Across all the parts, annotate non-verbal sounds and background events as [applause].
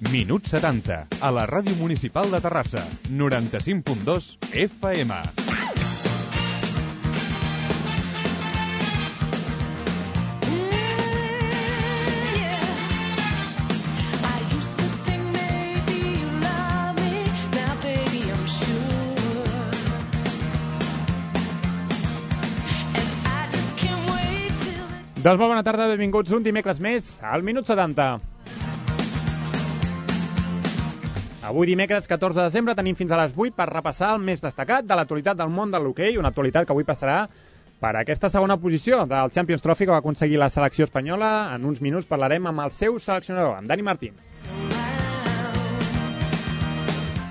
Minut 70, a la Ràdio Municipal de Terrassa, 95.2 FM. Doncs molt bona tarda, benvinguts un dimecres més al Minut 70. Avui dimecres 14 de desembre tenim fins a les 8 per repassar el més destacat de l'actualitat del món de l'hoquei, una actualitat que avui passarà per aquesta segona posició del Champions Trophy que va aconseguir la selecció espanyola. En uns minuts parlarem amb el seu seleccionador, amb Dani Martín.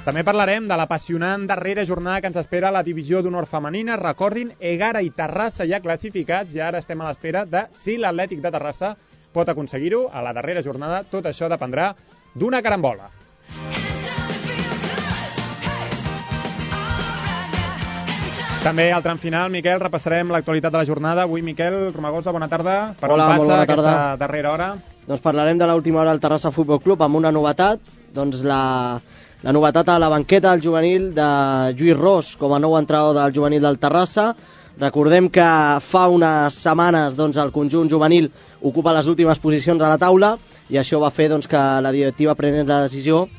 També parlarem de l'apassionant darrera jornada que ens espera a la divisió d'honor femenina. Recordin, Egara i Terrassa ja classificats i ara estem a l'espera de si l'Atlètic de Terrassa pot aconseguir-ho a la darrera jornada. Tot això dependrà d'una carambola. També al tram final, Miquel, repassarem l'actualitat de la jornada. Avui, Miquel Romagosa, bona tarda. Per Hola, on molt passa bona aquesta tarda. darrera hora? Doncs parlarem de l'última hora del Terrassa Futbol Club amb una novetat, doncs la, la novetat a la banqueta del juvenil de Lluís Ros com a nou entrenador del juvenil del Terrassa. Recordem que fa unes setmanes doncs, el conjunt juvenil ocupa les últimes posicions a la taula i això va fer doncs, que la directiva prenés la decisió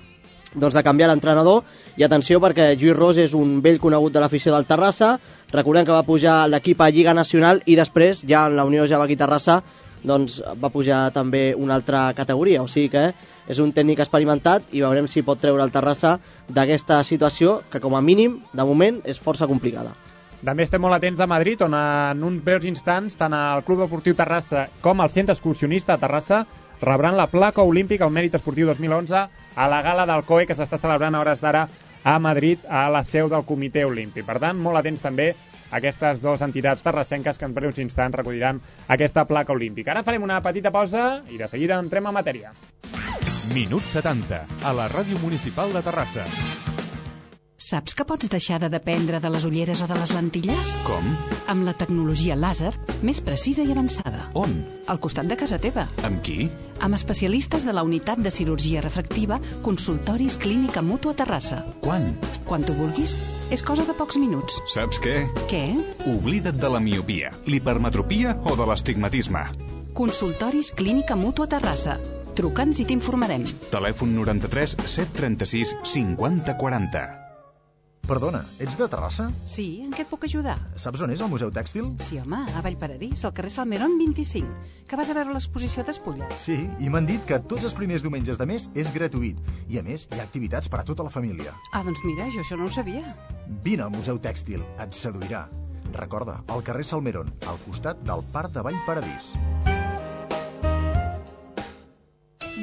doncs, de canviar l'entrenador. I atenció perquè Lluís Ros és un vell conegut de l'afició del Terrassa. Recordem que va pujar l'equip a Lliga Nacional i després ja en la Unió Javaquí Terrassa doncs, va pujar també una altra categoria. O sigui que és un tècnic experimentat i veurem si pot treure el Terrassa d'aquesta situació que com a mínim de moment és força complicada. També estem molt atents a Madrid, on en uns breus instants tant el Club Esportiu Terrassa com el Centre Excursionista de Terrassa rebran la placa olímpica al Mèrit Esportiu 2011 a la gala del COE que s'està celebrant a hores d'ara a Madrid, a la seu del Comitè Olímpic. Per tant, molt atents també a aquestes dues entitats terrassenques que en breus instants recolliran aquesta placa olímpica. Ara farem una petita pausa i de seguida entrem a matèria. Minut 70, a la Ràdio Municipal de Terrassa. Saps que pots deixar de dependre de les ulleres o de les lentilles? Com? Amb la tecnologia làser més precisa i avançada. On? Al costat de casa teva. Amb qui? Amb especialistes de la unitat de cirurgia refractiva Consultoris Clínica Mutua Terrassa. Quan? Quan tu vulguis. És cosa de pocs minuts. Saps què? Què? Oblida't de la miopia, l'hipermetropia o de l'estigmatisme. Consultoris Clínica Mutua Terrassa. Truca'ns i t'informarem. Telèfon 93 736 50 40. Perdona, ets de Terrassa? Sí, en què et puc ajudar? Saps on és el Museu Tèxtil? Sí, home, a Vallparadís, al carrer Salmerón 25. Que vas a veure l'exposició d'Espulla. Sí, i m'han dit que tots els primers diumenges de mes és gratuït. I a més, hi ha activitats per a tota la família. Ah, doncs mira, jo això no ho sabia. Vine al Museu Tèxtil, et seduirà. Recorda, al carrer Salmerón, al costat del Parc de Vallparadís.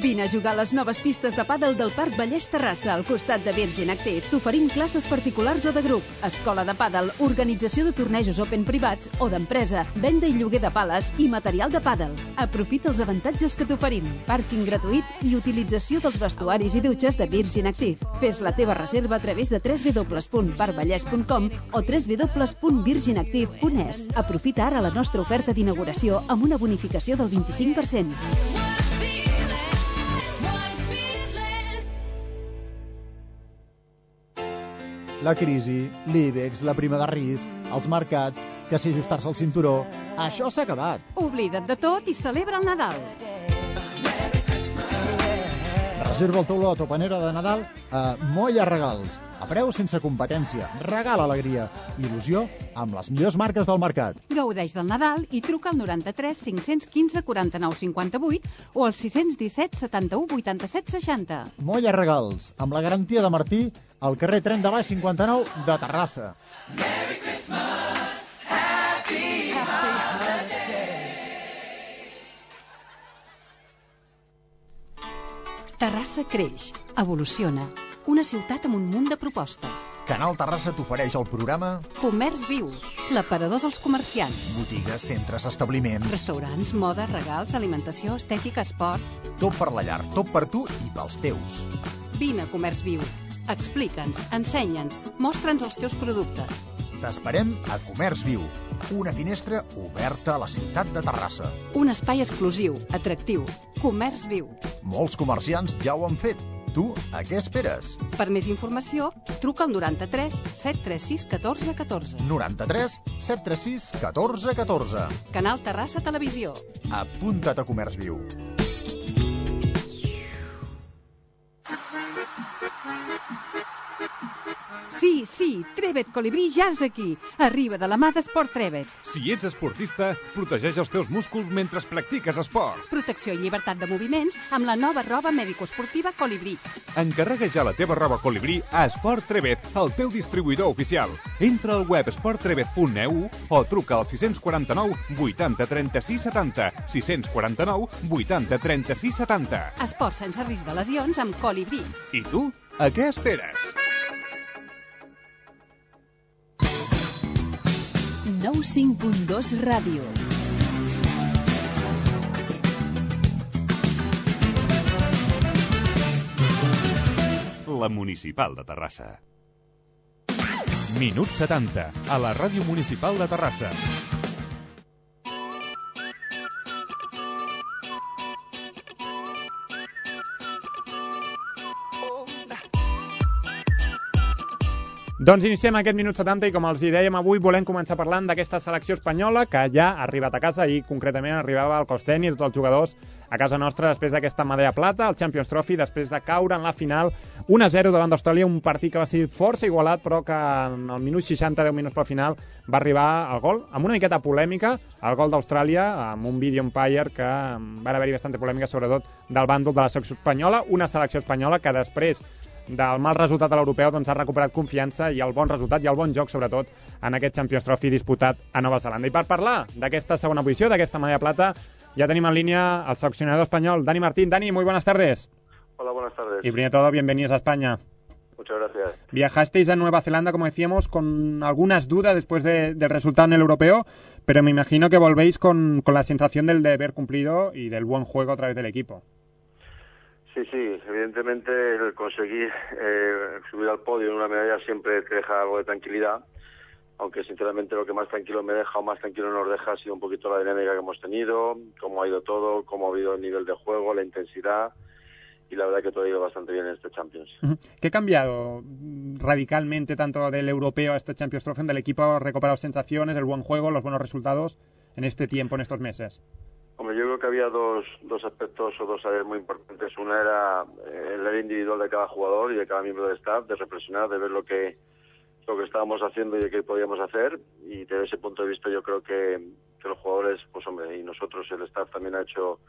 Vine a jugar a les noves pistes de pàdel del Parc Vallès Terrassa, al costat de Virgin Active. T'oferim classes particulars o de grup, escola de pàdel, organització de tornejos open privats o d'empresa, venda i lloguer de pales i material de pàdel. Aprofita els avantatges que t'oferim. Pàrquing gratuït i utilització dels vestuaris i dutxes de Virgin Active. Fes la teva reserva a través de www.parcvallès.com o www.virginactive.es. Aprofita ara la nostra oferta d'inauguració amb una bonificació del 25%. La crisi, l'IBEX, la prima de risc, els mercats, que si ajustar-se al cinturó... Això s'ha acabat. Oblida't de tot i celebra el Nadal. Reserva el teu lot o panera de Nadal a Molla Regals. A preu sense competència. Regala alegria. Il·lusió amb les millors marques del mercat. Gaudeix del Nadal i truca al 93 515 49 58 o al 617 71 87 60. Molla Regals, amb la garantia de Martí, al carrer Tren de Baix 59 de Terrassa. Terrassa creix, evoluciona. Una ciutat amb un munt de propostes. Canal Terrassa t'ofereix el programa Comerç viu, l'aparador dels comerciants. Botigues, centres, establiments... Restaurants, moda, regals, alimentació, estètica, esports... Tot per la llar, tot per tu i pels teus. Vine a Comerç Viu. Explica'ns, ensenya'ns, mostra'ns els teus productes. T'esperem a Comerç Viu, una finestra oberta a la ciutat de Terrassa. Un espai exclusiu, atractiu. Comerç Viu. Molts comerciants ja ho han fet. Tu, a què esperes? Per més informació, truca al 93 736 14 14. 93 736 14 14. Canal Terrassa Televisió. Apunta't a Comerç Viu. Sí, sí, Trevet Colibrí ja és aquí. Arriba de la mà d'Esport Trevet. Si ets esportista, protegeix els teus músculs mentre practiques esport. Protecció i llibertat de moviments amb la nova roba mèdico-esportiva Colibrí. Encarrega ja la teva roba colibrí a Esport Trevet, el teu distribuïdor oficial. Entra al web sporttrevet.eu o truca al 649 80 36 70. 649 80 36 70. Esport sense risc de lesions amb Colibrí. I tu, a què esperes? 95.2 Ràdio. La Municipal de Terrassa. Minut 70, a la Ràdio Municipal de Terrassa. Doncs iniciem aquest minut 70 i com els hi dèiem avui volem començar parlant d'aquesta selecció espanyola que ja ha arribat a casa i concretament arribava al Costeni i tots els jugadors a casa nostra després d'aquesta medalla plata, el Champions Trophy, després de caure en la final 1-0 davant d'Austràlia, un partit que va ser força igualat però que en el minut 60, 10 minuts pel final, va arribar al gol amb una miqueta polèmica, el gol d'Austràlia amb un video umpire que va haver-hi bastanta polèmica sobretot del bàndol de la selecció espanyola, una selecció espanyola que després del mal resultat a l'europeu doncs ha recuperat confiança i el bon resultat i el bon joc sobretot en aquest Champions Trophy disputat a Nova Zelanda. I per parlar d'aquesta segona posició, d'aquesta medalla plata, ya tenemos en línea al seleccionador español, Dani Martín. Dani, muy buenas tardes. Hola, buenas tardes. Y primero de todo, bienvenidos a España. Muchas gracias. Viajasteis a Nueva Zelanda, como decíamos, con algunas dudas después de, del resultado en el europeo, pero me imagino que volvéis con, con la sensación del deber cumplido y del buen juego a través del equipo. Sí, sí, evidentemente el conseguir eh, subir al podio en una medalla siempre te deja algo de tranquilidad, aunque sinceramente lo que más tranquilo me deja o más tranquilo nos deja ha sido un poquito la dinámica que hemos tenido, cómo ha ido todo, cómo ha habido el nivel de juego, la intensidad y la verdad que todo ha ido bastante bien en este Champions. ¿Qué ha cambiado radicalmente tanto del europeo a este Champions Trophy, del equipo recuperado sensaciones, el buen juego, los buenos resultados en este tiempo, en estos meses? Hombre, yo creo que había dos, dos aspectos o dos áreas muy importantes. Una era eh, el área individual de cada jugador y de cada miembro del staff, de reflexionar, de ver lo que lo que estábamos haciendo y de qué podíamos hacer. Y desde ese punto de vista yo creo que, que los jugadores, pues hombre, y nosotros, el staff también ha hecho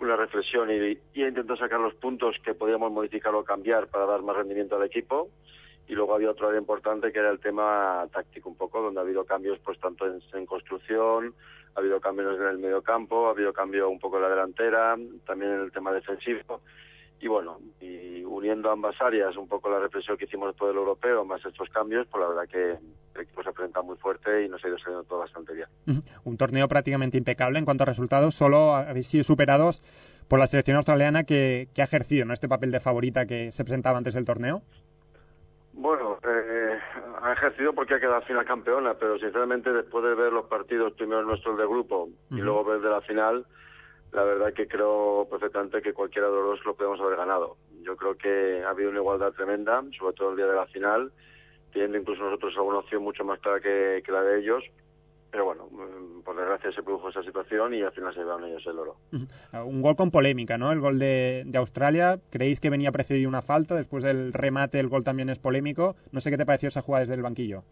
una reflexión y, y intentado sacar los puntos que podíamos modificar o cambiar para dar más rendimiento al equipo. Y luego había otro área importante que era el tema táctico un poco, donde ha habido cambios pues tanto en, en construcción, ha habido cambios en el medio campo, ha habido cambio un poco en la delantera, también en el tema defensivo. Y bueno, y uniendo ambas áreas, un poco la reflexión que hicimos después del europeo, más estos cambios, pues la verdad que el equipo se presenta muy fuerte y nos ha ido saliendo todo bastante bien. Un torneo prácticamente impecable en cuanto a resultados, solo habéis sido superados por la selección australiana que, que ha ejercido ¿no? este papel de favorita que se presentaba antes del torneo. Bueno, eh, ha ejercido porque ha quedado al final campeona, pero sinceramente después de ver los partidos, primero nuestros de grupo y luego ver de la final, la verdad que creo perfectamente que cualquiera de los dos lo podemos haber ganado. Yo creo que ha habido una igualdad tremenda, sobre todo el día de la final, teniendo incluso nosotros alguna opción mucho más clara que, que la de ellos. Pero bueno, mm, por desgracia se produjo esa situación y al final se llevaron ellos el oro. Un gol con polémica, ¿no? El gol de, de Australia. ¿Creéis que venía precedido una falta? Después del remate el gol también es polémico. No sé qué te pareció esa jugada desde el banquillo.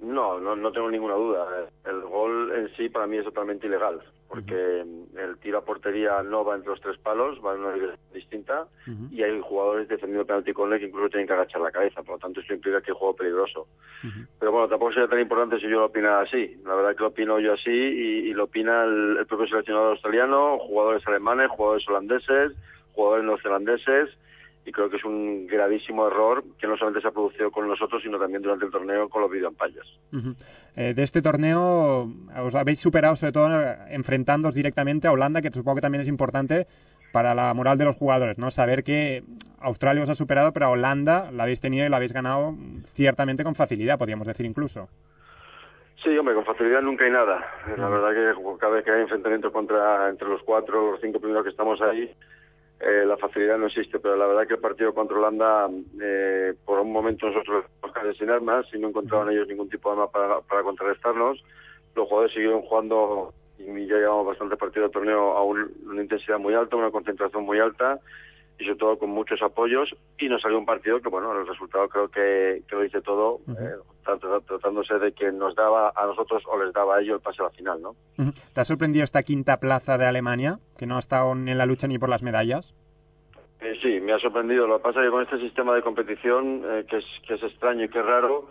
No, no, no tengo ninguna duda. El gol en sí para mí es totalmente ilegal, porque el tiro a portería no va entre los tres palos, va en una dirección distinta y hay jugadores defendiendo penalti con él que incluso tienen que agachar la cabeza, por lo tanto eso implica que es juego peligroso. Pero bueno, tampoco sería tan importante si yo lo opinara así. La verdad que lo opino yo así y, y lo opina el, el propio seleccionador australiano, jugadores alemanes, jugadores holandeses, jugadores neozelandeses y creo que es un gravísimo error que no solamente se ha producido con nosotros, sino también durante el torneo con los videoampallas. Uh -huh. eh, de este torneo os habéis superado sobre todo enfrentándoos directamente a Holanda, que supongo que también es importante para la moral de los jugadores, ¿no? Saber que Australia os ha superado, pero a Holanda la habéis tenido y la habéis ganado ciertamente con facilidad, podríamos decir incluso. Sí, hombre, con facilidad nunca hay nada. La verdad que cada vez que hay enfrentamiento contra entre los cuatro o los cinco primeros que estamos ahí, eh, la facilidad no existe, pero la verdad que el partido contra Holanda, eh, por un momento nosotros nos quedamos sin armas y no encontraban ellos ningún tipo de arma para, para contrarrestarnos. Los jugadores siguieron jugando y ya llevamos bastante partido de torneo a un- una intensidad muy alta, una concentración muy alta y sobre todo con muchos apoyos y nos salió un partido que bueno el resultado creo que, que lo dice todo eh, trat- tratándose de que nos daba a nosotros o les daba a ellos el pase a la final no. ¿Te ha sorprendido esta quinta plaza de Alemania, que no ha estado en la lucha ni por las medallas? Eh, sí, me ha sorprendido. Lo que pasa es que con este sistema de competición, eh, que, es, que es extraño y que es raro,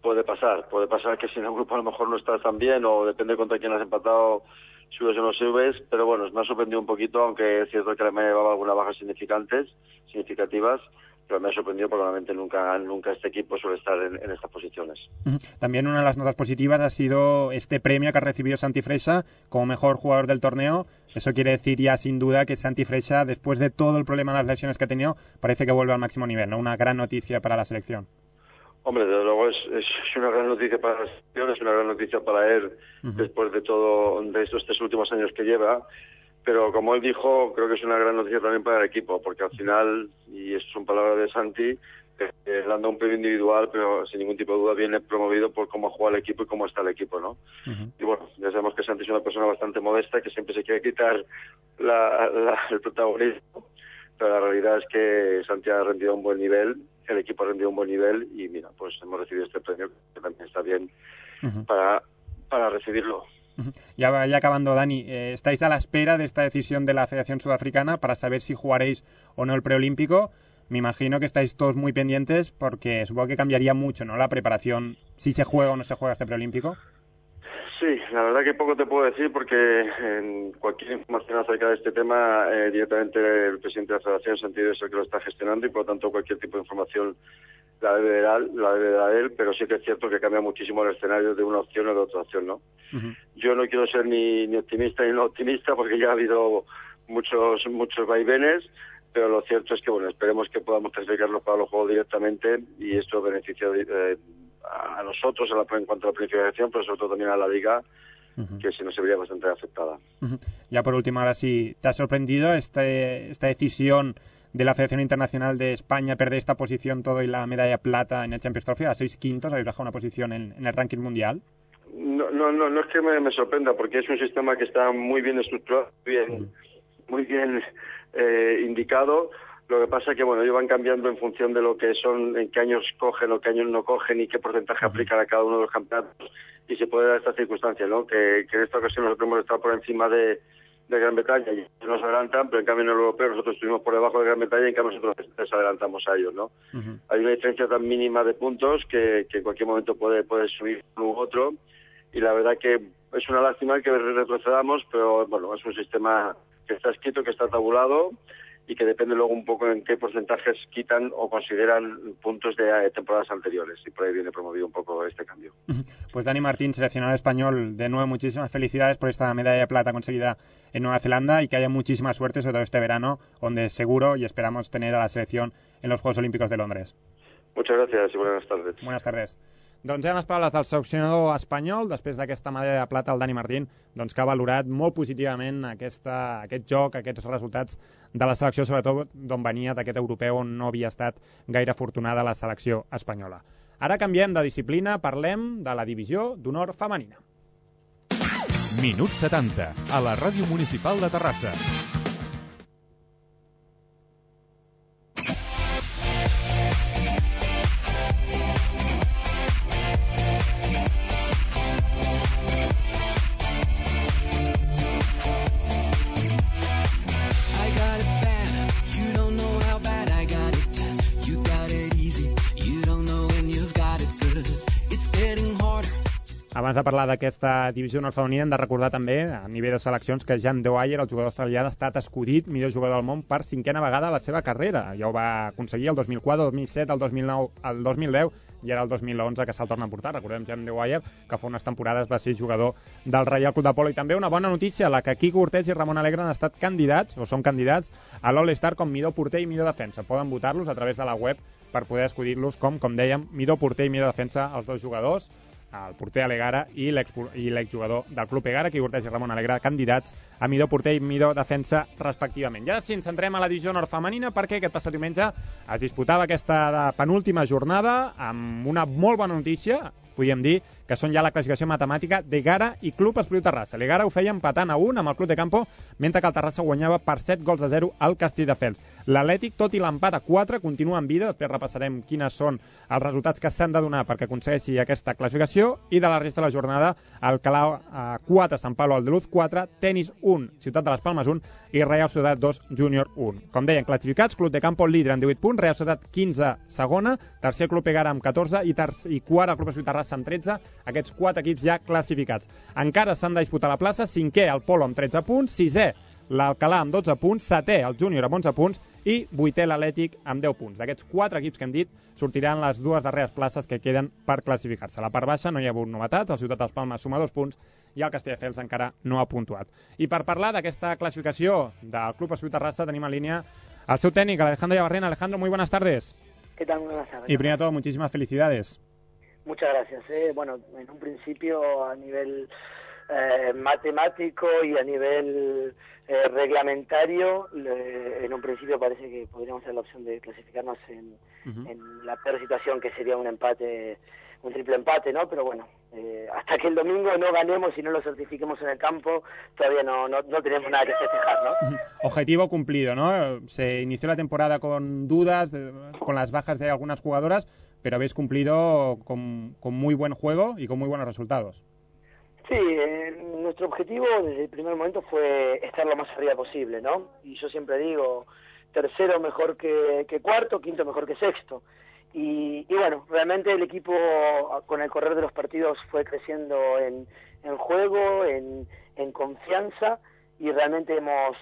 puede pasar. Puede pasar que si en el grupo a lo mejor no estás tan bien o depende contra quién has empatado, subes o no subes. Pero bueno, me ha sorprendido un poquito, aunque es cierto que Alemania llevaba algunas bajas significantes, significativas, pero me ha sorprendido porque realmente nunca, nunca este equipo suele estar en, en estas posiciones. También una de las notas positivas ha sido este premio que ha recibido Santi Freixa como mejor jugador del torneo. Eso quiere decir ya sin duda que Santi Freixa, después de todo el problema de las lesiones que ha tenido, parece que vuelve al máximo nivel, ¿no? Una gran noticia para la selección. Hombre, desde luego es, es una gran noticia para la selección, es una gran noticia para él después de todo, de estos tres últimos años que lleva. Pero como él dijo, creo que es una gran noticia también para el equipo, porque al final, y esto son palabras de Santi, eh, él anda un premio individual, pero sin ningún tipo de duda viene promovido por cómo juega el equipo y cómo está el equipo, ¿no? Y bueno, ya sabemos que Santi es una persona bastante modesta, que siempre se quiere quitar la- la- el protagonismo, pero la realidad es que Santi ha rendido a un buen nivel, el equipo a un buen nivel y mira, pues hemos recibido este premio que también está bien para, para recibirlo. Ya acabando, Dani, eh, estáis a la espera de esta decisión de la Federación Sudafricana para saber si jugaréis o no el preolímpico. Me imagino que estáis todos muy pendientes porque supongo que cambiaría mucho, ¿no? La preparación, si se juega o no se juega este preolímpico. Sí, la verdad que poco te puedo decir porque en cualquier información acerca de este tema eh, directamente el presidente de la Federación Sentido es el que lo está gestionando y por lo tanto cualquier tipo de información la debe dar, la debe dar él, pero sí que es cierto que cambia muchísimo el escenario de una opción o de otra opción, ¿no? Yo no quiero ser ni, ni optimista ni no optimista porque ya ha habido muchos muchos vaivenes, pero lo cierto es que bueno esperemos que podamos clasificarlos para los juegos directamente y esto beneficia eh, a nosotros en, la, en cuanto a la planificación, pero sobre todo también a la liga, que si no se vería bastante afectada. Ya por último, ahora sí, ¿te ha sorprendido este, esta decisión de la Federación Internacional de España perder esta posición todo y la medalla plata en el Champions Trophy? Ahora sois quintos, habéis bajado una posición en, en el ranking mundial. No, no, no, no es que me, me sorprenda, porque es un sistema que está muy bien estructurado, bien, muy bien eh, indicado. Lo que pasa es que bueno, ellos van cambiando en función de lo que son, en qué años cogen o qué años no cogen y qué porcentaje aplican a cada uno de los campeonatos. Y se puede dar esta circunstancia, ¿no? Que, que en esta ocasión nosotros hemos estado por encima de, de Gran Bretaña y nos adelantan, pero en cambio en el europeo nosotros estuvimos por debajo de Gran Bretaña y en cambio nosotros les adelantamos a ellos, ¿no? Hay una diferencia tan mínima de puntos que, que en cualquier momento puede, puede subir uno u otro y la verdad que es una lástima que retrocedamos, pero bueno, es un sistema que está escrito, que está tabulado y que depende luego un poco en qué porcentajes quitan o consideran puntos de eh, temporadas anteriores y por ahí viene promovido un poco este cambio. Pues Dani Martín, seleccionado español, de nuevo muchísimas felicidades por esta medalla de plata conseguida en Nueva Zelanda y que haya muchísima suerte, sobre todo este verano, donde seguro y esperamos tener a la selección en los Juegos Olímpicos de Londres. Muchas gracias y buenas tardes. Buenas tardes. Doncs ja les paraules del seleccionador espanyol, després d'aquesta medalla de plata, el Dani Martín, doncs que ha valorat molt positivament aquesta, aquest joc, aquests resultats de la selecció, sobretot d'on venia d'aquest europeu on no havia estat gaire afortunada la selecció espanyola. Ara canviem de disciplina, parlem de la divisió d'honor femenina. Minut 70, a la Ràdio Municipal de Terrassa. Abans de parlar d'aquesta divisió honor femenina, hem de recordar també, a nivell de seleccions, que Jan Dwyer, el jugador australià, ha estat escollit millor jugador del món per cinquena vegada a la seva carrera. Ja ho va aconseguir el 2004, el 2007, el 2009, el 2010 i ara el 2011 que se'l torna a portar. Recordem Jan Dwyer, que fa unes temporades va ser jugador del Reial Club de Polo. I també una bona notícia, la que Quico Cortés i Ramon Alegre han estat candidats, o són candidats, a l'All-Star com millor porter i millor defensa. Poden votar-los a través de la web per poder escollir-los com, com dèiem, millor porter i millor defensa els dos jugadors el porter Alegara i l'ex- i l'exjugador del Club Egara, que Urteix i Ramon Alegre, candidats a millor porter i millor defensa respectivament. Ara sí, ens centrem a la divisió nord femenina perquè aquest passat diumenge es disputava aquesta penúltima jornada amb una molt bona notícia, podríem dir que són ja la classificació matemàtica d'Egara i Club Esportiu Terrassa. L'Egara ho feia empatant a 1 amb el Club de Campo, mentre que el Terrassa guanyava per 7 gols a 0 al Castelldefels. L'Atlètic, tot i l'empat a 4, continua en vida. Després repassarem quines són els resultats que s'han de donar perquè aconsegueixi aquesta classificació. I de la resta de la jornada, Alcalà a 4, Sant Pablo Aldeluz 4, Tenis 1, Ciutat de les Palmes 1 i Real Societat 2, Júnior 1. Com deien, classificats, Club de Campo líder amb 18 punts, Real Societat 15 segona, tercer Club Egara amb 14 i, i quart el Club Esportiu Terrassa amb 13, aquests quatre equips ja classificats. Encara s'han de disputar la plaça, cinquè el Polo amb 13 punts, sisè l'Alcalà amb 12 punts, setè el Júnior amb 11 punts i vuitè l'Atlètic amb 10 punts. D'aquests quatre equips que hem dit sortiran les dues darreres places que queden per classificar-se. A la part baixa no hi ha hagut novetats, el Ciutat dels Palmes suma dos punts i el Castelldefels encara no ha puntuat. I per parlar d'aquesta classificació del Club Esportiu Terrassa tenim en línia el seu tècnic, Alejandro Llavarrena. Alejandro, muy buenas tardes. ¿Qué tal? Buenas tardes. Y primero de todo, muchísimas felicidades. Muchas gracias. eh. Bueno, en un principio a nivel eh, matemático y a nivel eh, reglamentario, le- en un principio parece que podríamos tener la opción de clasificarnos en, en la peor situación que sería un empate, un triple empate, ¿no? Pero bueno, eh, hasta que el domingo no ganemos y no lo certifiquemos en el campo, todavía no, no, no tenemos nada que festejar, ¿no? Objetivo cumplido, ¿no? Se inició la temporada con dudas, de- con las bajas de algunas jugadoras, pero habéis cumplido con, muy buen juego y con muy buenos resultados. Sí, eh, nuestro objetivo desde el primer momento fue estar lo más arriba posible, ¿no? Y yo siempre digo, tercero mejor que, cuarto, quinto mejor que sexto. Y, y bueno, realmente el equipo con el correr de los partidos fue creciendo en, en juego, en, en confianza y realmente hemos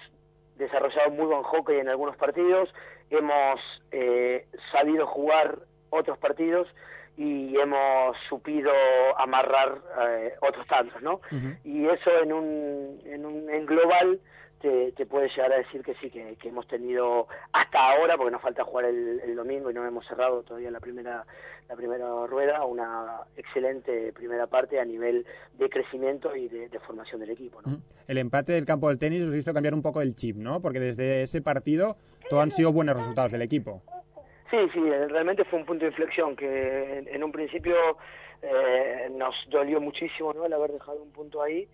desarrollado muy buen hockey en algunos partidos, hemos eh, sabido jugar otros partidos y hemos supido amarrar eh, otros tantos, ¿no? Y eso en un, en un en global te, te puede llegar a decir que sí, que, que hemos tenido hasta ahora, porque nos falta jugar el, el domingo y no hemos cerrado todavía la primera la primera rueda, una excelente primera parte a nivel de crecimiento y de, de formación del equipo, ¿no? El empate del campo del tenis os hizo cambiar un poco el chip, ¿no? Porque desde ese partido todo han sido buenos resultados del equipo. Sí, sí, eh, realmente fue un punto de inflexión que en, en un principio eh, nos dolió muchísimo ¿no? el haber dejado un punto ahí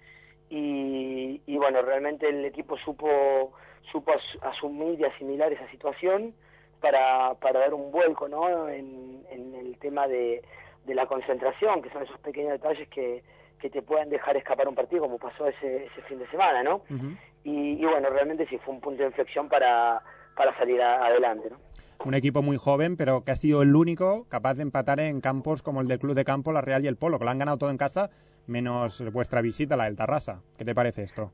y, y bueno, realmente el equipo supo supo as- asumir y asimilar esa situación para, para dar un vuelco ¿no? en, en el tema de, de la concentración, que son esos pequeños detalles que, que te pueden dejar escapar un partido, como pasó ese, ese fin de semana, ¿no? Y, y bueno, realmente sí fue un punto de inflexión para, para salir a- adelante, ¿no? Un equipo muy joven, pero que ha sido el único capaz de empatar en campos como el del Club de Campo, la Real y el Polo, que lo han ganado todo en casa, menos vuestra visita, la del Tarrasa. ¿Qué te parece esto?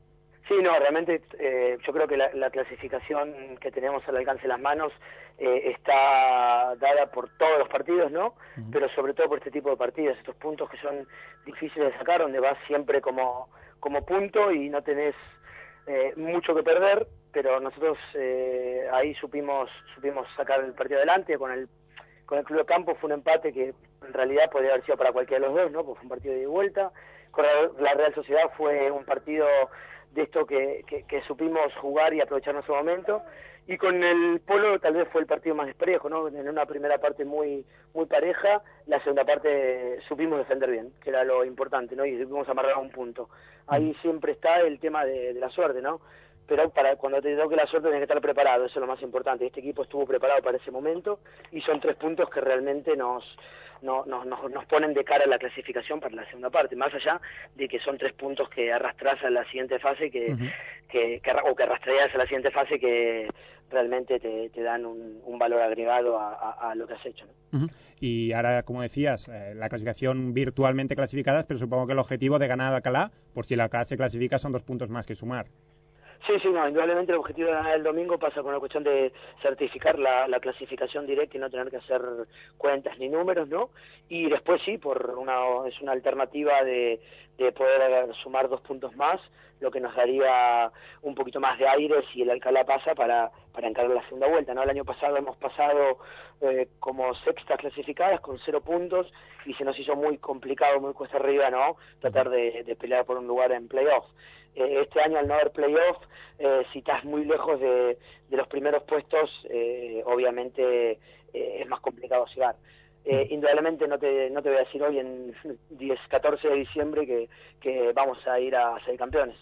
Sí, no, realmente eh, yo creo que la, la clasificación que tenemos al alcance de las manos eh, está dada por todos los partidos, ¿no? Pero sobre todo por este tipo de partidos, estos puntos que son difíciles de sacar, donde vas siempre como, como punto y no tenés eh, mucho que perder, pero nosotros eh, ahí supimos supimos sacar el partido adelante con el con el Club de Campo fue un empate que en realidad podría haber sido para cualquiera de los dos, ¿no? Porque fue un partido de vuelta. Con la, Real Sociedad fue un partido de esto que, que, que supimos jugar y aprovechar nuestro momento. Y con el Polo tal vez fue el partido más desparejo, ¿no? En una primera parte muy muy pareja, la segunda parte supimos defender bien, que era lo importante, ¿no? Y supimos amarrar a un punto. Ahí siempre está el tema de la suerte, ¿no? Pero para cuando te toque la suerte tienes que estar preparado, eso es lo más importante. Este equipo estuvo preparado para ese momento y son tres puntos que realmente nos, no- no- nos, nos ponen de cara a la clasificación para la segunda parte, más allá de que son tres puntos que arrastras a la siguiente fase, que, que, que o que arrastrarías a la siguiente fase que realmente te, te dan un, un valor agregado a, a- a lo que has hecho. ¿no? Y ahora, como decías, eh, la clasificación virtualmente clasificadas, pero supongo que el objetivo de ganar al Alcalá, por si el Alcalá se clasifica, son dos puntos más que sumar. Sí, sí, no, indudablemente el objetivo de ganar el domingo pasa con la cuestión de certificar la, la clasificación directa y no tener que hacer cuentas ni números, ¿no? Y después sí, por una es una alternativa de, de poder sumar dos puntos más, lo que nos daría un poquito más de aire si el Alcalá pasa para, para encarar la segunda vuelta. ¿no? El año pasado hemos pasado eh, como sextas clasificadas con cero puntos y se nos hizo muy complicado, muy cuesta arriba, ¿no? Tratar de, de pelear por un lugar en playoff. Eh, este año al no haber playoff, eh, si estás muy lejos de, de los primeros puestos, eh, obviamente eh, es más complicado llegar. Eh, indudablemente no te, no te voy a decir hoy en [laughs] 10, 14 de diciembre que, que vamos a ir a ser campeones.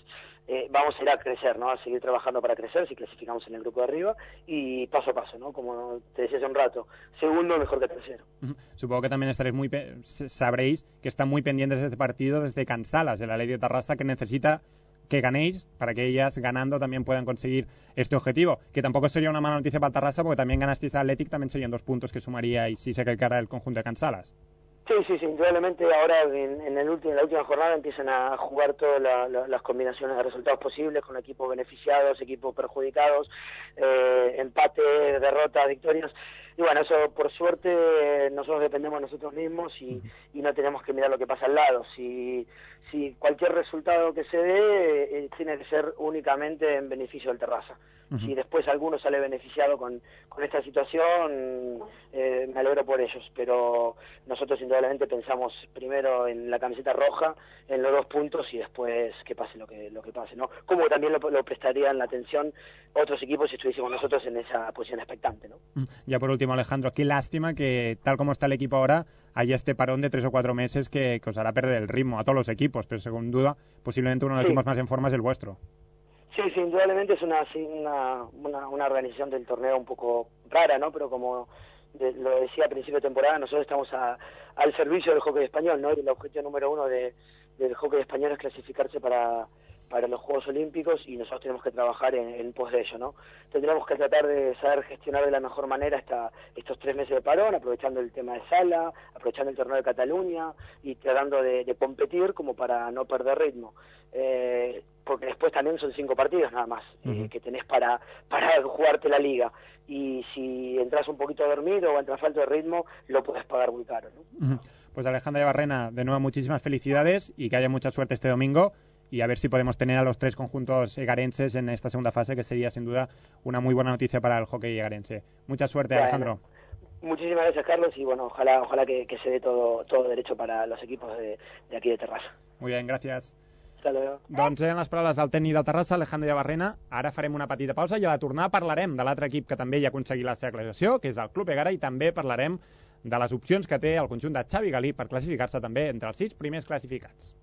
Eh, vamos a ir a crecer, ¿no? A seguir trabajando para crecer si clasificamos en el grupo de arriba y paso a paso, ¿no? Como te decía hace un rato, segundo mejor que tercero. Supongo que también estaréis muy pe- sabréis que están muy pendientes de este partido desde Cansalas, de la ley de Tarrasa, que necesita que ganéis para que ellas ganando también puedan conseguir este objetivo. Que tampoco sería una mala noticia para Tarrasa porque también ganasteis a Athletic, también serían dos puntos que sumaríais si se cara el conjunto de Cansalas. Sí, sí, sí, indudablemente ahora en, el último, en la última jornada empiezan a jugar todas la- la- las combinaciones de resultados posibles con equipos beneficiados, equipos perjudicados, eh, empate, derrotas, victorias. Y bueno, eso por suerte nosotros dependemos de nosotros mismos y, y no tenemos que mirar lo que pasa al lado. Si, si cualquier resultado que se dé eh, tiene que ser únicamente en beneficio del Terraza. Si después alguno sale beneficiado con, con esta situación, eh, me alegro por ellos, pero nosotros indudablemente pensamos primero en la camiseta roja, en los dos puntos y después que pase lo que lo que pase, ¿no? Como también lo, lo prestarían la atención otros equipos si estuviésemos nosotros en esa posición expectante, ¿no? Mm. Ya por último, Alejandro, qué lástima que tal como está el equipo ahora haya este parón de tres o cuatro meses que, que os hará perder el ritmo a todos los equipos, pero según duda, posiblemente uno de los Sí. equipos más en forma es el vuestro. Sí, sí, indudablemente es una, una, una, una organización del torneo un poco rara, ¿no? Pero como de- lo decía a principio de temporada, nosotros estamos a- al servicio del hockey español, ¿no? Y el objetivo número uno de, del hockey español es clasificarse para, para los Juegos Olímpicos y nosotros tenemos que trabajar en, en pos de ello, ¿no? Tendremos que tratar de saber gestionar de la mejor manera esta, estos tres meses de parón, aprovechando el tema de sala, aprovechando el torneo de Cataluña y tratando de, de competir como para no perder ritmo. Eh, porque después también son cinco partidos nada más eh, que tenés para, [laughs] para jugarte la liga. Y si entras un poquito dormido o entras falta de ritmo, lo puedes pagar muy caro, ¿no? Pues Alejandra Barrena, de nuevo muchísimas felicidades y que haya mucha suerte este domingo y a ver si podemos tener a los tres conjuntos egarenses en esta segunda fase, que sería sin duda una muy buena noticia para el hockey egarense. Mucha suerte, Bueno. Alejandro. Muchísimas gracias, Carlos, y bueno, ojalá ojalá que, que se dé todo todo derecho para los equipos de, de aquí de Terrassa. Muy bien, gràcies. Hasta luego. Doncs eren les paraules del tècnic de Terrassa, Alejandro Barrena. Ara farem una petita pausa i a la tornada parlarem de l'altre equip que també ja ha aconseguit la seva classificació, que és el Club Egara, i també parlarem de les opcions que té el conjunt de Xavi Galí per classificar-se també entre els sis primers classificats.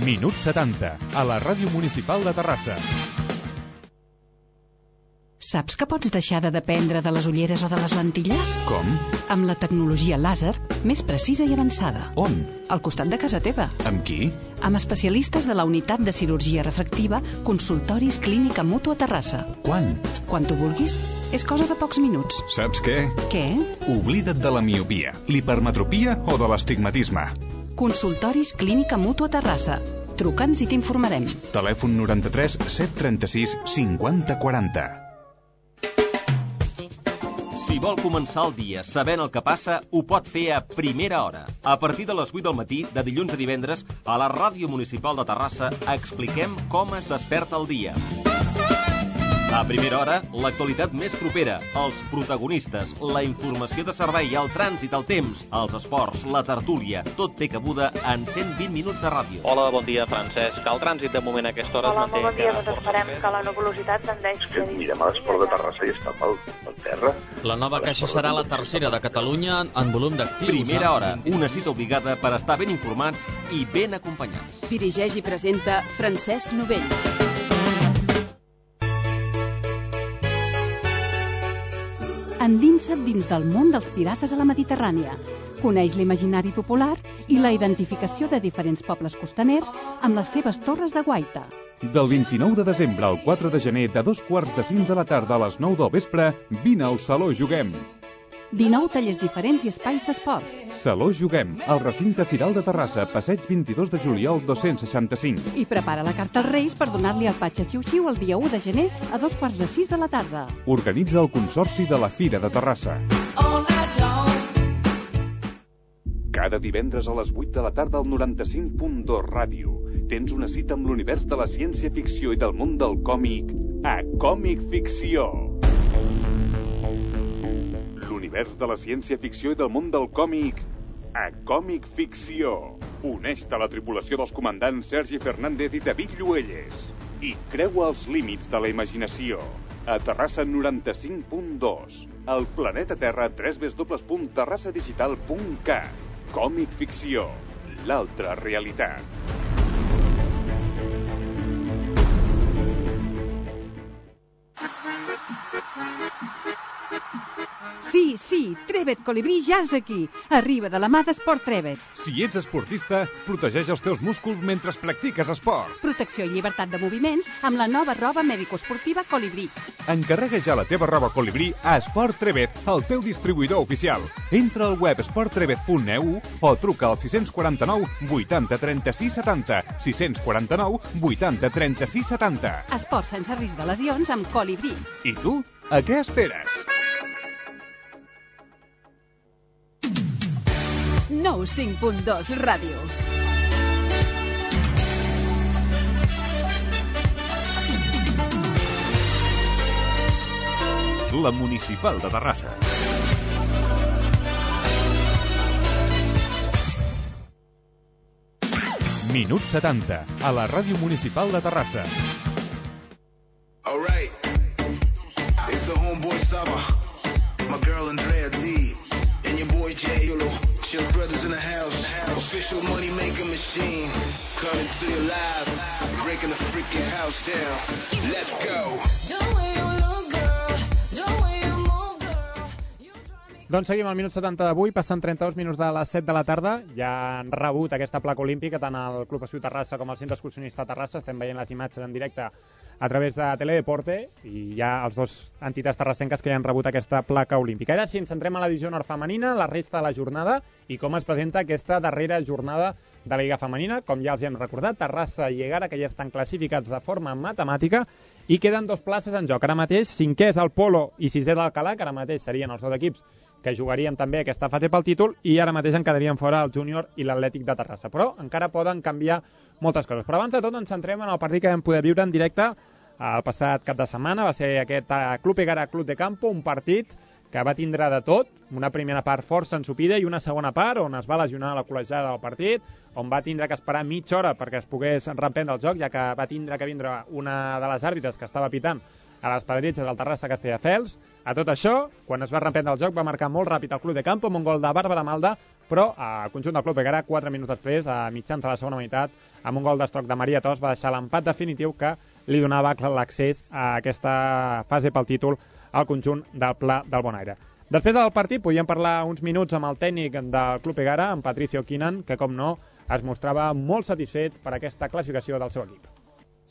Minut 70, a la ràdio municipal de Terrassa. Saps que pots deixar de dependre de les ulleres o de les lentilles? Com? Amb la tecnologia làser més precisa i avançada. On? Al costat de casa teva. Amb qui? Amb especialistes de la unitat de cirurgia refractiva Consultoris Clínica Mutua Terrassa. Quan? Quan tu vulguis. És cosa de pocs minuts. Saps què? Què? Oblida't de la miopia, l'hipermetropia o de l'astigmatisme. Consultoris Clínica Mutua Terrassa. Truca'ns i t'informarem. Telèfon 93 736 50 40. Si vol començar el dia sabent el que passa, ho pot fer a primera hora. A partir de les 8 del matí, de dilluns a divendres, a la Ràdio Municipal de Terrassa, expliquem com es desperta el dia. A primera hora, l'actualitat més propera, els protagonistes, la informació de servei, el trànsit, el temps, els esports, la tertúlia, tot té cabuda en 120 minuts de ràdio. Hola, bon dia, Francesc. El trànsit de moment a aquesta hora Hola, es manté bon dia. Doncs esperem que la nebulositat tendeix a Mirem a l'esport de Terrassa i està pel, pel terra. La nova caixa serà la tercera de Catalunya en volum d'actius. Primera hora, una cita obligada per estar ben informats i ben acompanyats. Dirigeix i presenta Francesc Novell. Endinsa't dins del món dels pirates a la Mediterrània. Coneix l'imaginari popular i la identificació de diferents pobles costaners amb les seves torres de guaita. Del 29 de desembre al 4 de gener, de dos quarts de cinc de la tarda a les 9 del vespre, vine al Saló Juguem. 19 tallers diferents i espais d'esports. Saló Juguem, al recinte Firal de Terrassa, passeig 22 de juliol 265. I prepara la carta als Reis per donar-li al Patxa Xiu-Xiu el dia 1 de gener a dos quarts de sis de la tarda. Organitza el Consorci de la Fira de Terrassa. Cada divendres a les 8 de la tarda al 95.2 Ràdio tens una cita amb l'univers de la ciència-ficció i del món del còmic a Còmic Ficció. L'univers de la ciència-ficció i del món del còmic a Còmic Ficció. Uneix-te a la tripulació dels comandants Sergi Fernández i David Lluelles i creua els límits de la imaginació. A Terrassa 95.2. El planeta Terra www.terrassadigital.cat. Còmic Ficció. L'altra realitat. Sí, sí, Trevet Colibrí ja és aquí. Arriba de la mà d'Esport Trevet. Si ets esportista, protegeix els teus músculs mentre practiques esport. Protecció i llibertat de moviments amb la nova roba mèdico-esportiva Colibrí. Encarrega ja la teva roba colibrí a Esport Trevet, el teu distribuïdor oficial. Entra al web esporttrevet.eu o truca al 649 80 36 70. 649 80 36 70. Esport sense risc de lesions amb Colibrí. I tu, a què esperes? 95.2 Ràdio. La Municipal de Terrassa. Minut 70, a la Ràdio Municipal de Terrassa. All right. It's the homeboy Saba. My girl Andrea D. And your boy J. Yolo. Chill brothers in the house. Official money making machine. Coming to you live. Breaking the freaking house down. Let's go. Doncs seguim al minut 70 d'avui, passant 32 minuts de les 7 de la tarda. Ja han rebut aquesta placa olímpica tant el Club Espiu Terrassa com el Centre Excursionista Terrassa. Estem veient les imatges en directe a través de Teledeporte i hi ha els dos entitats terrassenques que ja han rebut aquesta placa olímpica. Ara sí, ens centrem a la divisió nord femenina, la resta de la jornada i com es presenta aquesta darrera jornada de la Lliga Femenina. Com ja els hem recordat, Terrassa i Egara, que ja estan classificats de forma matemàtica i queden dos places en joc. Ara mateix, cinquè és el Polo i sisè l'Alcalà, que ara mateix serien els dos equips que jugarien també aquesta fase pel títol i ara mateix en quedarien fora el júnior i l'Atlètic de Terrassa. Però encara poden canviar moltes coses. Però abans de tot ens centrem en el partit que vam poder viure en directe el passat cap de setmana. Va ser aquest eh, Club Egara Club de Campo, un partit que va tindre de tot, una primera part força ensupida i una segona part on es va lesionar la col·legiada del partit, on va tindre que esperar mitja hora perquè es pogués reprendre el joc, ja que va tindre que vindre una de les àrbitres que estava pitant a les pedritxes del Terrassa Castelldefels. A tot això, quan es va reprendre el joc, va marcar molt ràpid el Club de Campo amb un gol de Bàrbara Malda, però al conjunt del Club Egara, 4 minuts després, a mitjans de la segona meitat, amb un gol d'estroc de Maria Tos, va deixar l'empat definitiu que li donava l'accés a aquesta fase pel títol al conjunt del Pla del Bonaire. Després del partit podíem parlar uns minuts amb el tècnic del Club Egara, amb Patricio Quinan, que com no es mostrava molt satisfet per aquesta classificació del seu equip.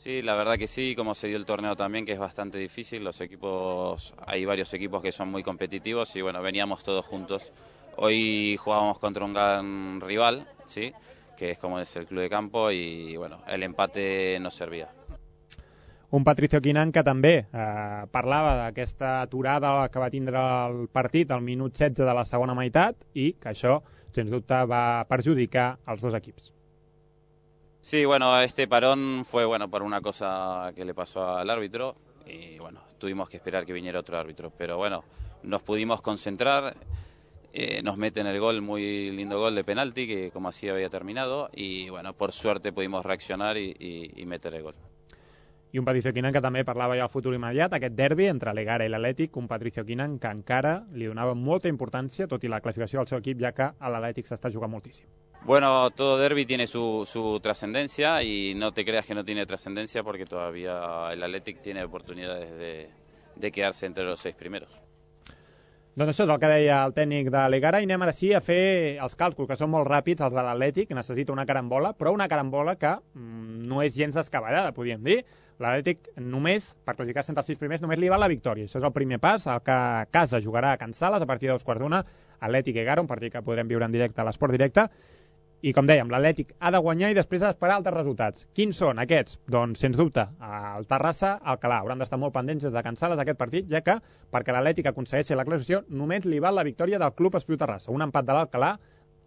Sí, la verdad que sí, como se dio el torneo también, que es bastante difícil. Los equipos, hay varios equipos que son muy competitivos y bueno, veníamos todos juntos. Hoy jugábamos contra un gran rival, sí, que es como es el club de campo y bueno, el empate nos servía. Un Patricio Quinan que també eh, parlava d'aquesta aturada que va tindre el partit al minut 16 de la segona meitat i que això, sens dubte, va perjudicar els dos equips. Sí, bueno, este parón fue bueno por una cosa que le pasó al árbitro y bueno, tuvimos que esperar que viniera otro árbitro, pero bueno, nos pudimos concentrar, eh, nos meten el gol, muy lindo gol de penalti que como así había terminado y bueno, por suerte pudimos reaccionar y, y, y meter el gol. I un Patricio Quinan que també parlava ja del futur immediat, aquest derbi entre l'Egara i l'Atlètic, un Patricio Quinan que encara li donava molta importància, tot i la classificació del seu equip, ja que a l'Atlètic s'està jugant moltíssim. Bueno, todo derby tiene su, su trascendencia y no te creas que no tiene trascendencia porque todavía el Athletic tiene oportunidades de, de quedarse entre los seis primeros. Doncs això és el que deia el tècnic de l'Egara i anem ara sí a fer els càlculs, que són molt ràpids, els de l'Atlètic, necessita una carambola, però una carambola que mm, no és gens descabellada, podríem dir. L'Atlètic només, per classificar-se entre els sis primers, només li val la victòria. Això és el primer pas, el que Casa jugarà a Can Sales a partir de dos quarts d'una, Atlètic Egara, un partit que podrem viure en directe a l'Esport Directe, i com dèiem, l'Atlètic ha de guanyar i després ha d'esperar altres resultats. Quins són aquests? Doncs, sens dubte, el Terrassa, Alcalà. Hauran d'estar molt pendents des de Can Sales aquest partit, ja que, perquè l'Atlètic aconsegueixi la classificació, només li val la victòria del Club Espiu Terrassa. Un empat de l'Alcalà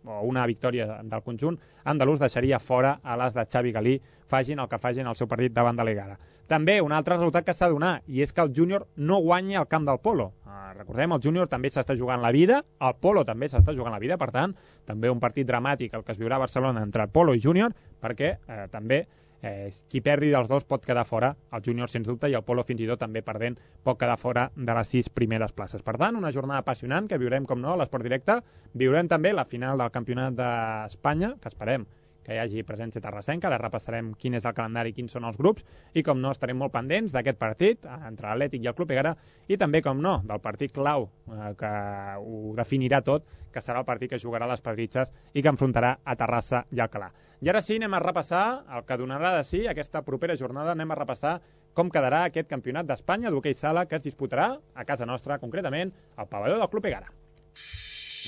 o una victòria del conjunt andalús deixaria fora a les de Xavi Galí, fagin el que fagin el seu partit davant de l'Egara. També un altre resultat que s'ha de donar, i és que el júnior no guanya al camp del Polo. recordem, el júnior també s'està jugant la vida, el polo també s'està jugant la vida, per tant, també un partit dramàtic el que es viurà a Barcelona entre polo i júnior, perquè eh, també eh, qui perdi dels dos pot quedar fora, el júnior sens dubte i el polo fins i tot també perdent pot quedar fora de les sis primeres places. Per tant, una jornada apassionant que viurem, com no, a l'Esport Directe. Viurem també la final del Campionat d'Espanya, que esperem que hi hagi presència terrassenca, ara repassarem quin és el calendari i quins són els grups, i com no estarem molt pendents d'aquest partit eh, entre l'Atlètic i el Club Egara, i també, com no, del partit clau eh, que ho definirà tot, que serà el partit que jugarà les Pedritxes i que enfrontarà a Terrassa i Alcalà. I ara sí, anem a repassar el que donarà de si aquesta propera jornada, anem a repassar com quedarà aquest campionat d'Espanya d'hoquei sala que es disputarà a casa nostra, concretament al pavelló del Club Egara.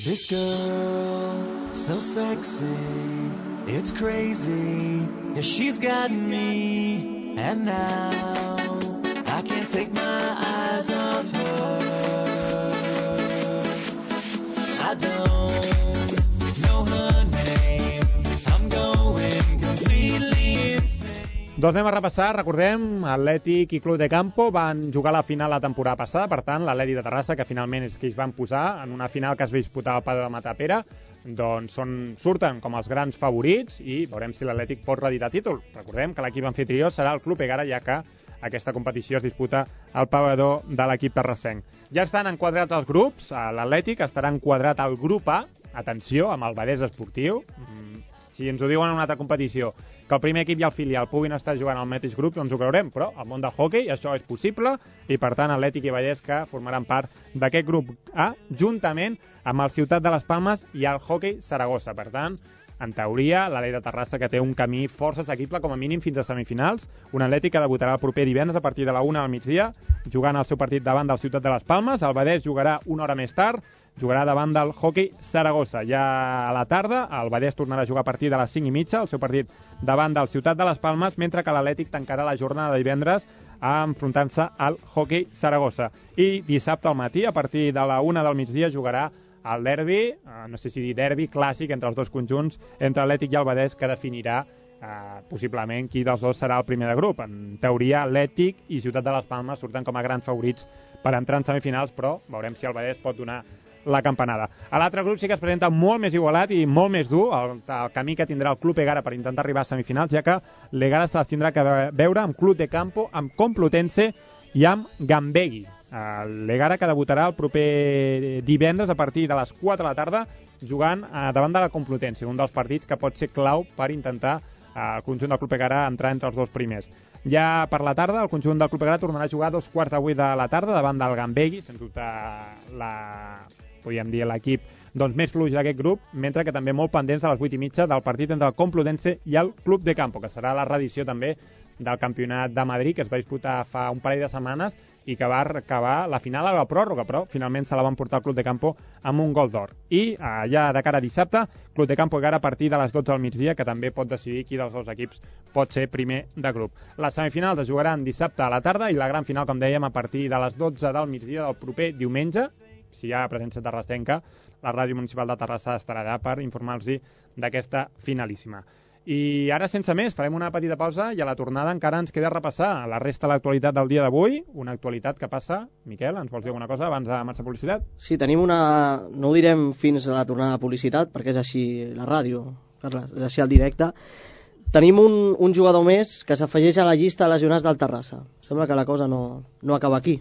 This girl, so sexy, it's crazy. Yeah, she's got me, and now I can't take my eyes off her. I don't Doncs anem a repassar, recordem, Atlètic i Club de Campo van jugar la final la temporada passada, per tant, l'Atlètic de Terrassa, que finalment és que es van posar en una final que es va disputar al Padre de Matapera, doncs són, surten com els grans favorits i veurem si l'Atlètic pot reditar títol. Recordem que l'equip anfitrió serà el Club Egara, ja que aquesta competició es disputa al pavador de l'equip terrassenc. Ja estan enquadrats els grups, l'Atlètic estarà enquadrat al grup A, atenció, amb el Badès Esportiu, Mm, si ens ho diuen en una altra competició, que el primer equip i el filial puguin estar jugant al mateix grup, doncs ho creurem, però al món del hockey això és possible i per tant Atlètic i Vallès que formaran part d'aquest grup A juntament amb el Ciutat de les Palmes i el hockey Saragossa. Per tant, en teoria, l'Alei de Terrassa que té un camí força assequible com a mínim fins a semifinals, un Atlètic que debutarà el proper divendres a partir de la 1 al migdia, jugant el seu partit davant del Ciutat de les Palmes, el Badès jugarà una hora més tard, jugarà davant del hockey Saragossa. Ja a la tarda, el Badès tornarà a jugar a partir de les 5 i mitja, el seu partit davant del Ciutat de les Palmes, mentre que l'Atlètic tancarà la jornada de divendres enfrontant-se al hockey Saragossa. I dissabte al matí, a partir de la 1 del migdia, jugarà el derbi, eh, no sé si dir derbi, clàssic entre els dos conjunts, entre Atlètic i el Badès, que definirà eh, possiblement qui dels dos serà el primer de grup. En teoria, Atlètic i Ciutat de les Palmes surten com a grans favorits per entrar en semifinals, però veurem si el Badès pot donar la campanada. A l'altre grup sí que es presenta molt més igualat i molt més dur el, el camí que tindrà el Club Egara per intentar arribar a semifinals, ja que l'Egara se les tindrà que veure amb Club de Campo, amb Complutense i amb Gambegui. Uh, L'Egara que debutarà el proper divendres a partir de les 4 de la tarda jugant uh, davant de la Complutense, un dels partits que pot ser clau per intentar uh, el conjunt del Club Egara entrar entre els dos primers. Ja per la tarda, el conjunt del Club Egara tornarà a jugar a dos quarts de vuit de la tarda davant del Gambegui, sens dubte la, podríem dir l'equip doncs, més fluix d'aquest grup, mentre que també molt pendents de les 8 i mitja del partit entre el Complutense i el Club de Campo, que serà la reedició també del Campionat de Madrid, que es va disputar fa un parell de setmanes i que va acabar la final a la pròrroga, però finalment se la van portar al Club de Campo amb un gol d'or. I eh, ja de cara a dissabte, Club de Campo encara a partir de les 12 del migdia, que també pot decidir qui dels dos equips pot ser primer de grup. Les semifinals es jugaran dissabte a la tarda i la gran final, com dèiem, a partir de les 12 del migdia del proper diumenge, si hi ha presència terrassenca, la Ràdio Municipal de Terrassa estarà allà per informar-los d'aquesta finalíssima. I ara, sense més, farem una petita pausa i a la tornada encara ens queda repassar la resta de l'actualitat del dia d'avui, una actualitat que passa... Miquel, ens vols dir alguna cosa abans de marxar publicitat? Sí, tenim una... No ho direm fins a la tornada de publicitat, perquè és així la ràdio, Carles, és així el directe. Tenim un, un jugador més que s'afegeix a la llista de lesionats del Terrassa. Sembla que la cosa no, no acaba aquí.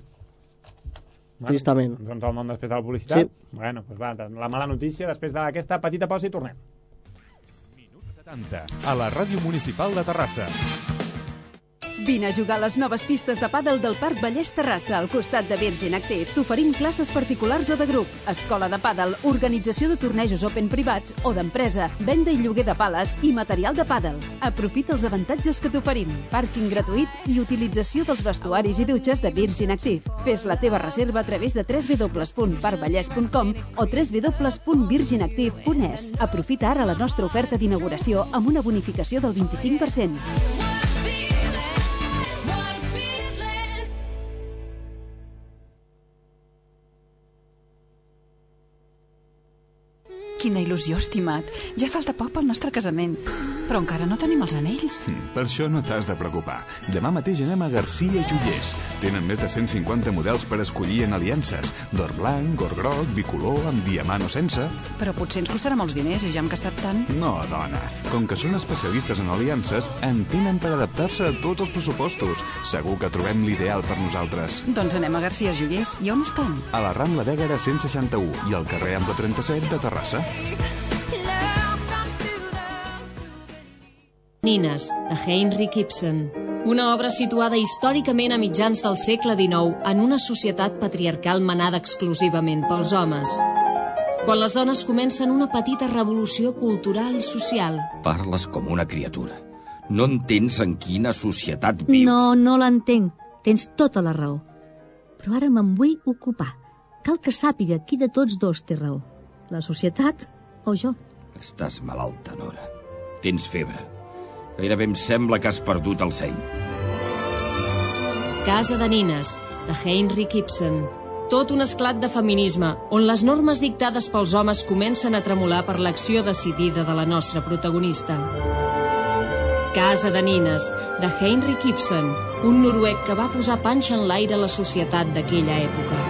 Bueno, Tristament. Ens el nom després de la publicitat? Sí. Bueno, doncs va, la mala notícia després d'aquesta petita pausa i tornem. 70, a la Ràdio Municipal de Terrassa. Vine a jugar a les noves pistes de pàdel del Parc Vallès Terrassa al costat de Virgin Active. T'oferim classes particulars o de grup, escola de pàdel, organització de tornejos open privats o d'empresa, venda i lloguer de pales i material de pàdel. Aprofita els avantatges que t'oferim. Pàrquing gratuït i utilització dels vestuaris i dutxes de Virgin Active. Fes la teva reserva a través de www.parcvallès.com o www.virginactive.es. Aprofita ara la nostra oferta d'inauguració amb una bonificació del 25%. Quina il·lusió, estimat. Ja falta poc pel nostre casament. Però encara no tenim els anells. Hm, Per això no t'has de preocupar. Demà mateix anem a Garcia Joiers. Tenen més de 150 models per escollir en aliances. D'or blanc, or groc, bicolor, amb diamant o sense. Però potser ens costarà molts diners i ja hem gastat tant. No, dona. Com que són especialistes en aliances, en tenen per adaptar-se a tots els pressupostos. Segur que trobem l'ideal per nosaltres. Doncs anem a Garcia Joiers. I on estan? A la Rambla d'Ègara 161 i al carrer Ample 37 de Terrassa. Nines, de Heinrich Ibsen. Una obra situada històricament a mitjans del segle XIX en una societat patriarcal manada exclusivament pels homes. Quan les dones comencen una petita revolució cultural i social. Parles com una criatura. No entens en quina societat vius. No, no l'entenc. Tens tota la raó. Però ara me'n vull ocupar. Cal que sàpiga qui de tots dos té raó. La societat o jo. Estàs malalta, Nora. Tens febre. Gairebé em sembla que has perdut el seny. Casa de Nines, de Heinrich Ibsen. Tot un esclat de feminisme, on les normes dictades pels homes comencen a tremolar per l'acció decidida de la nostra protagonista. Casa de Nines, de Heinrich Ibsen, un noruec que va posar panxa en l'aire a la societat d'aquella època.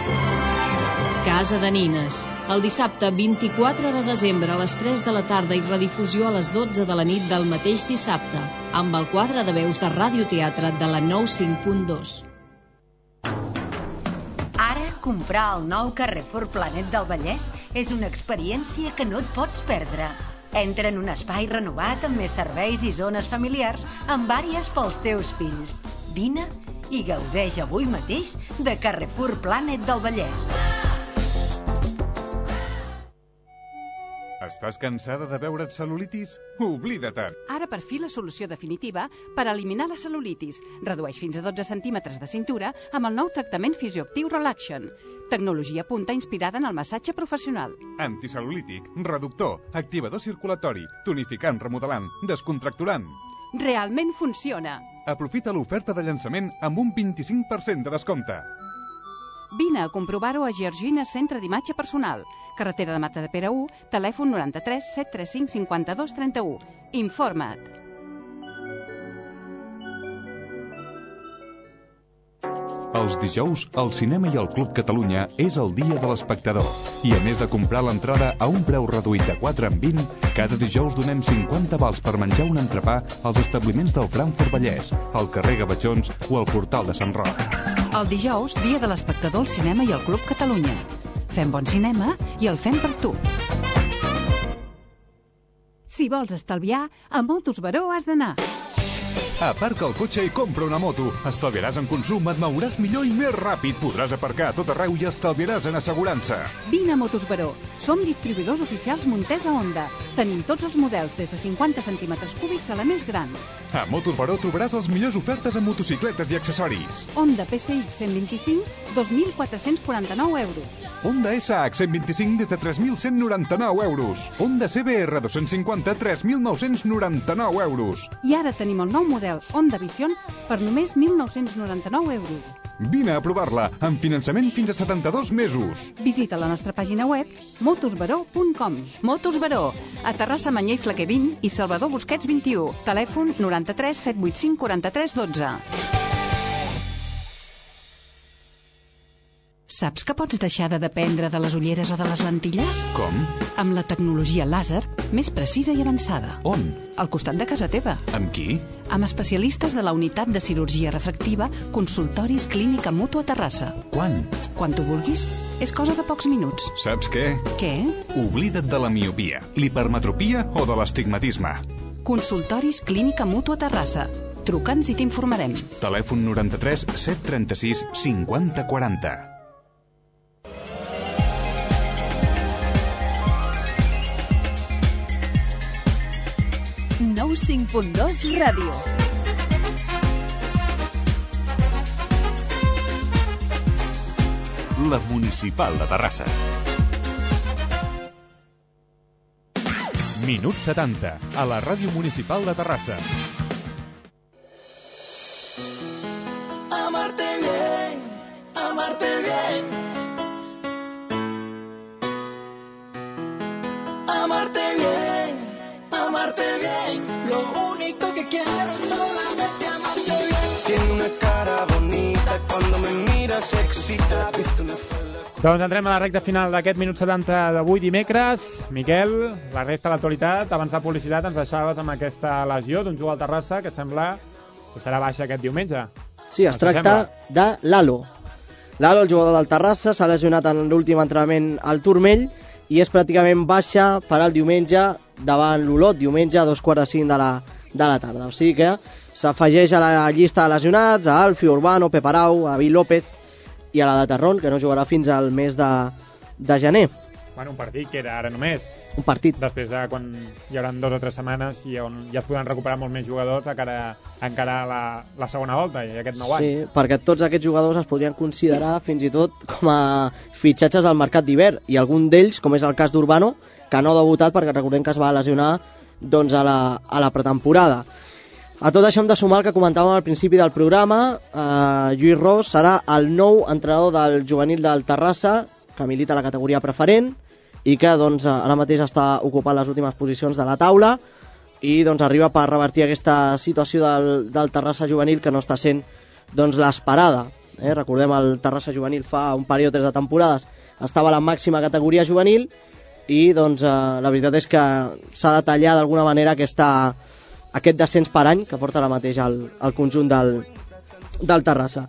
Casa de Nines, el dissabte 24 de desembre a les 3 de la tarda i redifusió a les 12 de la nit del mateix dissabte, amb el quadre de veus de radioteatre de la 95.2. Ara, comprar el nou Carrefour Planet del Vallès és una experiència que no et pots perdre. Entra en un espai renovat amb més serveis i zones familiars amb àrees pels teus fills. Vine i gaudeix avui mateix de Carrefour Planet del Vallès. Estàs cansada de veure't cel·lulitis? Oblida-te'n! Ara per fi la solució definitiva per eliminar la cel·lulitis. Redueix fins a 12 centímetres de cintura amb el nou tractament fisioactiu Relaxion. Tecnologia punta inspirada en el massatge professional. Anticel·lulític, reductor, activador circulatori, tonificant, remodelant, descontracturant. Realment funciona. Aprofita l'oferta de llançament amb un 25% de descompte. Vine a comprovar-ho a Georgina Centre d'Imatge Personal, carretera de Mata de Pere 1, telèfon 93 735 52 31. Informa't. Els dijous, el cinema i el Club Catalunya és el dia de l'espectador. I a més de comprar l'entrada a un preu reduït de 4 en 20, cada dijous donem 50 vals per menjar un entrepà als establiments del Frankfurt Vallès, al carrer Gavatxons o al portal de Sant Roc. El dijous, dia de l'espectador al cinema i al Club Catalunya. Fem bon cinema i el fem per tu. Si vols estalviar, a Motos Baró has d'anar. Aparca el cotxe i compra una moto. Estalviaràs en consum, et mouràs millor i més ràpid. Podràs aparcar a tot arreu i estalviaràs en assegurança. Vine a Motos Baró. Som distribuïdors oficials Montesa Honda. Tenim tots els models des de 50 centímetres cúbics a la més gran. A Motos Baró trobaràs les millors ofertes en motocicletes i accessoris. Honda PCX 125, 2.449 euros. Honda SH 125 des de 3.199 euros. Honda CBR 250, 3.999 euros. I ara tenim el nou model Honda Vision per només 1.999 euros. Vine a provar-la, amb finançament fins a 72 mesos. Visita la nostra pàgina web motosbaró.com Motos Baró, a Terrassa Manyer i Flaquer 20 i Salvador Busquets 21. Telèfon 93 785 43 12. Saps que pots deixar de dependre de les ulleres o de les lentilles? Com? Amb la tecnologia làser més precisa i avançada. On? Al costat de casa teva. Amb qui? Amb especialistes de la unitat de cirurgia refractiva Consultoris Clínica Mutua Terrassa. Quan? Quan tu vulguis. És cosa de pocs minuts. Saps què? Què? Oblida't de la miopia, l'hipermetropia o de l'estigmatisme. Consultoris Clínica Mutua Terrassa. Truca'ns i t'informarem. Telèfon 93 736 50 40. Nou 5.2 Ràdio. La Municipal de Terrassa. Minut 70, a la Ràdio Municipal de Terrassa. Amarte bien, amarte bien. amarte bien, amarte bien. Único que quiero solamente amarte bien. Tiene una cara bonita, cuando me mira se excita. Visto una Doncs entrem a la recta final d'aquest minut 70 d'avui dimecres. Miquel, la resta de l'actualitat, abans de publicitat ens deixaves amb aquesta lesió d'un jugador al Terrassa que sembla que serà baixa aquest diumenge. Sí, es tracta de Lalo. Lalo, el jugador del Terrassa, s'ha lesionat en l'últim entrenament al turmell i és pràcticament baixa per al diumenge davant l'Olot, diumenge a dos quarts de cinc de la, de la tarda. O sigui que s'afegeix a la llista de lesionats a Alfio Urbano, Peparau, a David López i a la de Terrón, que no jugarà fins al mes de, de gener. Bueno, un partit que era ara només. Un partit. Després de quan hi hauran dues o tres setmanes i on ja es podran recuperar molt més jugadors a cara, a encarar la, la segona volta i aquest nou any. Sí, perquè tots aquests jugadors es podrien considerar fins i tot com a fitxatges del mercat d'hivern i algun d'ells, com és el cas d'Urbano, que no ha debutat perquè recordem que es va lesionar doncs, a, la, a la pretemporada. A tot això hem de sumar el que comentàvem al principi del programa. Eh, Lluís Ros serà el nou entrenador del juvenil del Terrassa, que milita la categoria preferent i que doncs, ara mateix està ocupant les últimes posicions de la taula i doncs, arriba per revertir aquesta situació del, del Terrassa juvenil que no està sent doncs, l'esperada. Eh? Recordem, el Terrassa juvenil fa un període de temporades estava a la màxima categoria juvenil i doncs, eh, la veritat és que s'ha de tallar d'alguna manera aquesta, aquest descens per any que porta ara mateix el, el conjunt del, del Terrassa.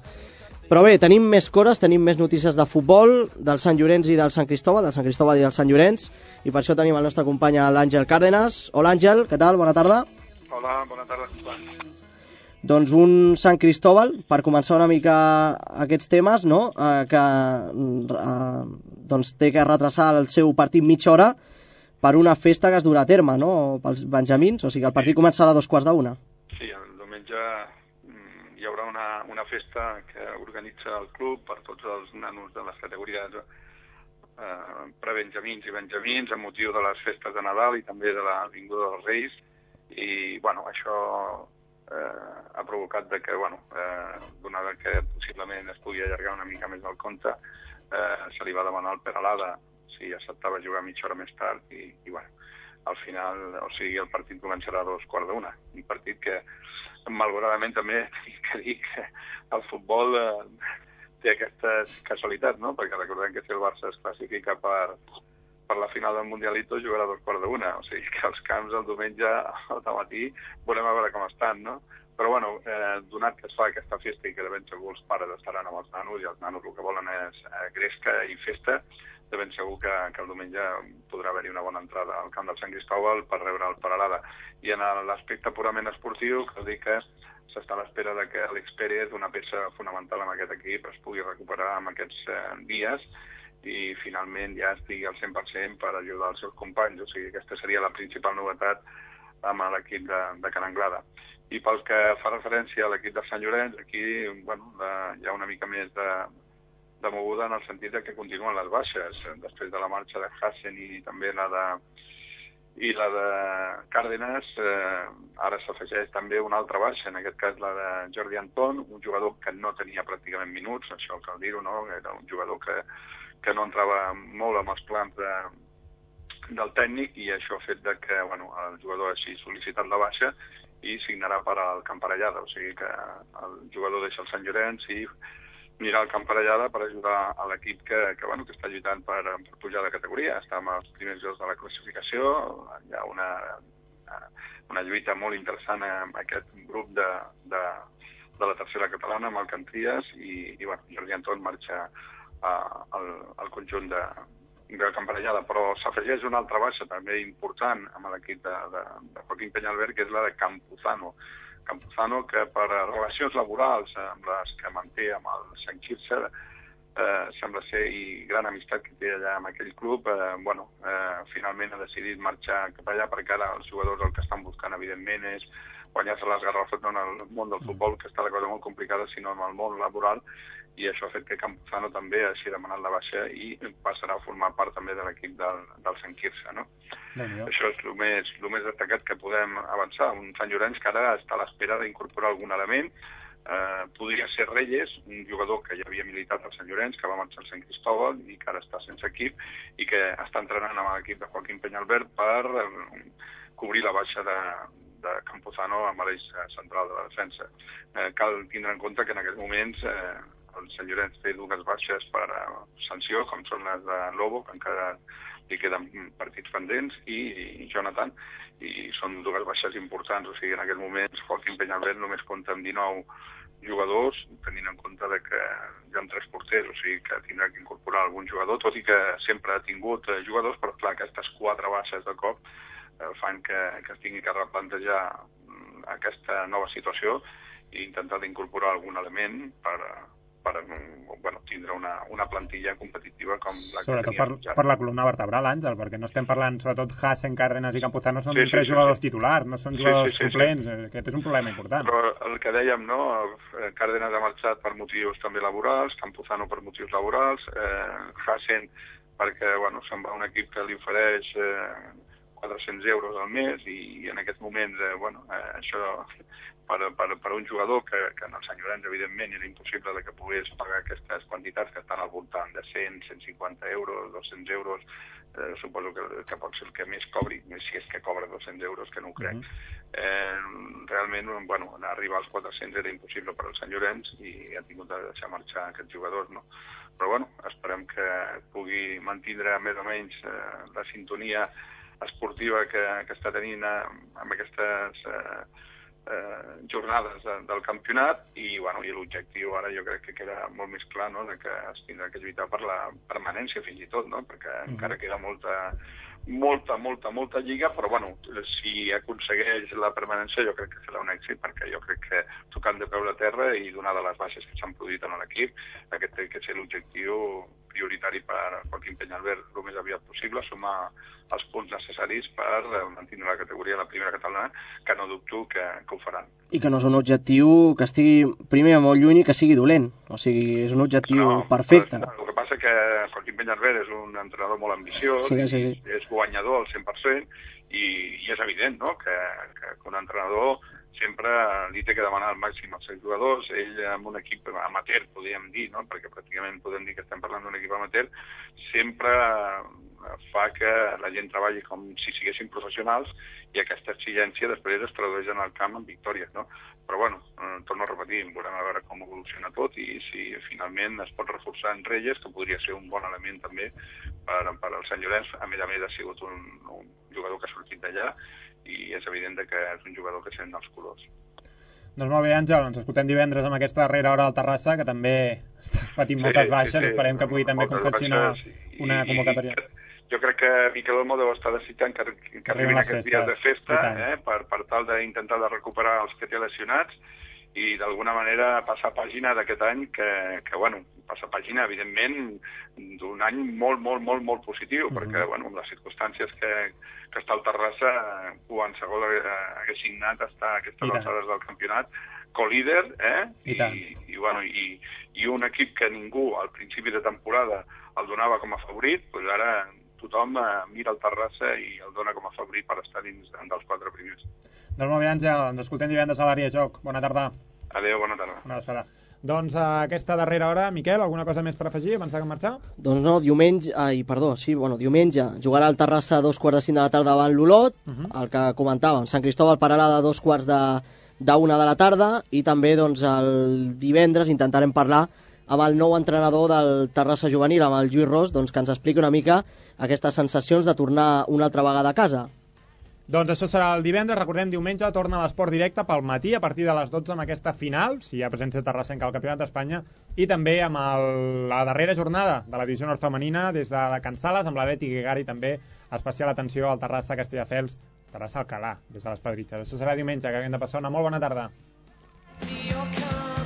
Però bé, tenim més coses, tenim més notícies de futbol, del Sant Llorenç i del Sant Cristòbal, del Sant Cristòbal i del Sant Llorenç, i per això tenim el nostre company l'Àngel Cárdenas. Hola Àngel, què tal? Bona tarda. Hola, bona tarda. Doncs un Sant Cristòbal, per començar una mica aquests temes, no? Eh, que eh, doncs té que retrasar el seu partit mitja hora per una festa que es durà a terme, no? Pels benjamins, o sigui que el partit començarà a dos quarts d'una. Sí, el diumenge mm, hi haurà una, una festa que organitza el club per tots els nanos de les categories eh, prebenjamins i benjamins amb motiu de les festes de Nadal i també de la Vinguda dels Reis i bueno, això eh, ha provocat de que, bueno, eh, donada que possiblement es pugui allargar una mica més el compte, eh, se li va demanar al Peralada si acceptava jugar mitja hora més tard i, i bueno, al final, o sigui, el partit començarà a dos quarts d'una. Un partit que, malauradament, també tinc [laughs] que dir que el futbol eh, té aquesta casualitat, no? Perquè recordem que si el Barça es classifica per, per la final del Mundialito jugarà a dos quarts d'una, o sigui que els camps el diumenge al matí veurem a veure com estan, no? Però bueno, eh, donat que es fa aquesta festa i que de ben segur els pares estaran amb els nanos i els nanos el que volen és eh, gresca i festa, de ben segur que, que el diumenge podrà haver-hi una bona entrada al camp del Sant Cristòbal per rebre el Paralada. I en l'aspecte purament esportiu, cal dir que s'està a l'espera de que Alex Pérez, una peça fonamental en aquest equip, es pugui recuperar en aquests eh, dies i finalment ja estigui al 100% per ajudar els seus companys. O sigui, aquesta seria la principal novetat amb l'equip de, de Can Anglada. I pel que fa referència a l'equip de Sant Llorenç, aquí bueno, la, hi ha una mica més de, de moguda en el sentit de que continuen les baixes. Després de la marxa de Hassen i també la de i la de Cárdenas, eh, ara s'afegeix també una altra baixa, en aquest cas la de Jordi Anton, un jugador que no tenia pràcticament minuts, això cal dir-ho, no? Era un jugador que, que no entrava molt amb els plans de, del tècnic i això ha fet de que bueno, el jugador hagi sol·licitat la baixa i signarà per al Camparellada, o sigui que el jugador deixa el Sant Llorenç i anirà al Camparellada per ajudar a l'equip que, que, bueno, que està lluitant per, per pujar de categoria, està amb els primers jocs de la classificació, hi ha una, una lluita molt interessant amb aquest grup de, de, de la tercera catalana, amb el Cantries, i, i bueno, Jordi Anton marxa a, al, al conjunt de, de Camparellada, però s'afegeix una altra baixa també important amb l'equip de, de, de Joaquín Peñalver, que és la de Campuzano. Campuzano, que per relacions laborals amb les que manté amb el Sant Quirze, eh, sembla ser, i gran amistat que té allà amb aquell club, eh, bueno, eh, finalment ha decidit marxar cap allà perquè ara els jugadors el que estan buscant, evidentment, és guanyar-se les garrofes no en el món del futbol, que està la cosa molt complicada, sinó en el món laboral, i això ha fet que Campuzano també hagi demanat la baixa i passarà a formar part també de l'equip del, del Sant Quirze, no? Això és el més, el més destacat que podem avançar. Un Sant Llorenç que ara està a l'espera d'incorporar algun element. eh, podria ser Reyes, un jugador que ja havia militat al Sant Llorenç, que va marxar al Sant Cristóbal i que ara està sense equip i que està entrenant amb l'equip de Joaquín Peñalbert per eh, cobrir la baixa de, de Campuzano amb l'eix eh, central de la defensa. Eh, cal tindre en compte que en aquests moments eh, el Sant Llorenç té dues baixes per a sanció, com són les de Lobo, que encara li queden partits pendents, i, Jonathan, i són dues baixes importants, o sigui, en aquest moment Joaquín Peñalbert només compta amb 19 jugadors, tenint en compte de que hi ha tres porters, o sigui que tindrà que incorporar algun jugador, tot i que sempre ha tingut eh, jugadors, però clar, aquestes quatre baixes de cop eh, fan que, que es tingui que replantejar mm, aquesta nova situació i intentar d'incorporar algun element per, per bueno, tindre una, una plantilla competitiva com la Sobretot que per, teníem ja. per la columna vertebral, Àngel, perquè no estem parlant, sobretot Hassen, Cárdenas i Campuzano són Sí, sí, sí, tres sí, jugadors sí. titulars, no són Sí, jugadors sí, sí, sí. suplents. Eh, Aquest és un problema important. Però el que dèiem, no? Cárdenas ha marxat per motius també laborals, Campuzano per motius laborals, eh, Hassen perquè bueno, se'n va un equip que li ofereix eh, 400 euros al mes i, i en aquests moments eh, bueno, eh, això per, per, per un jugador que, que en el Sant Llorenç evidentment era impossible de que pogués pagar aquestes quantitats que estan al voltant de 100, 150 euros, 200 euros, eh, suposo que, que pot ser el que més cobri, si és que cobra 200 euros, que no ho crec. Eh, realment, bueno, anar a arribar als 400 era impossible per al Sant Llorenç i ha tingut de deixar marxar aquests jugadors, no? Però bueno, esperem que pugui mantindre més o menys eh, la sintonia esportiva que, que està tenint eh, amb aquestes eh, eh, jornades de, del campionat i, bueno, i l'objectiu ara jo crec que queda molt més clar no? de que es tindrà que lluitar per la permanència fins i tot, no? perquè mm -hmm. encara queda molta, molta, molta, molta lliga, però bueno, si aconsegueix la permanència jo crec que serà un èxit, perquè jo crec que tocant de peu la terra i donada les baixes que s'han produït en l'equip, aquest té que ser l'objectiu prioritari per Joaquim Peñalbert el més aviat possible, sumar els punts necessaris per eh, mantenir la categoria de la primera catalana, que no dubto que, que ho faran. I que no és un objectiu que estigui primer molt lluny i que sigui dolent. O sigui, és un objectiu no, perfecte. El que passa que Joaquim Peñalbert és un entrenador molt ambiciós, Sí, sí, sí. és guanyador al 100%, i, i és evident no? que, que, un entrenador sempre li té que demanar el màxim als seus jugadors. Ell, amb un equip amateur, podríem dir, no? perquè pràcticament podem dir que estem parlant d'un equip amateur, sempre fa que la gent treballi com si siguessin professionals i aquesta exigència després es tradueix en el camp en victòries, no? Però bueno, eh, torno a repetir, veurem a veure com evoluciona tot i si finalment es pot reforçar en Reyes, que podria ser un bon element també per, per al Sant Llorenç, a més a més ha sigut un, un jugador que ha sortit d'allà i és evident de que és un jugador que sent els colors. Doncs molt bé, Àngel, ens escoltem divendres amb aquesta darrera hora al Terrassa, que també està patint moltes sí, baixes, sí, sí. esperem que pugui també Moltes confeccionar una i- convocatòria. Jo crec que Miquel Olmo deu estar desitjant que, que arribin aquests dies de festes, festa i eh, per, per tal d'intentar de recuperar els que té lesionats i d'alguna manera passar pàgina d'aquest any que, que, bueno, passar pàgina, evidentment, d'un any molt, molt, molt, molt positiu, perquè, bueno, amb les circumstàncies que, que està al Terrassa, qualsevol hagués signat estar a aquestes alçades del campionat co-líder, eh? I. I, i, bueno, i, i un equip que ningú al principi de temporada el donava com a favorit, doncs ara tothom eh, mira el Terrassa i el dona com a favorit per estar dins dels quatre primers. Doncs molt bé, Àngel, ens escoltem divendres a l'àrea de joc. Bona tarda. Adéu, bona tarda. Una abraçada. Doncs a aquesta darrera hora, Miquel, alguna cosa més per afegir abans de marxar? Doncs no, diumenge, ai, perdó, sí, bueno, diumenge jugarà el Terrassa a dos quarts de cinc de la tarda davant l'Olot, Uh -huh. el que comentàvem, Sant Cristóbal Paralada a dos quarts de, de una de la tarda i també doncs el divendres intentarem parlar amb el nou entrenador del Terrassa Juvenil, amb el Lluís Ros, doncs que ens expliqui una mica aquestes sensacions de tornar una altra vegada a casa. Doncs això serà el divendres, recordem, diumenge torna l'esport directe pel matí a partir de les 12 amb aquesta final, si hi ha presència terrassenca al Campionat d'Espanya, i també amb el, la darrera jornada de la divisió nord femenina des de la Cansales, amb la Beti Gregari també especial atenció al Terrassa Castelldefels, Terrassa Alcalà, des de les Pedritxes. Això serà diumenge, que haguem de passar una molt bona tarda. Your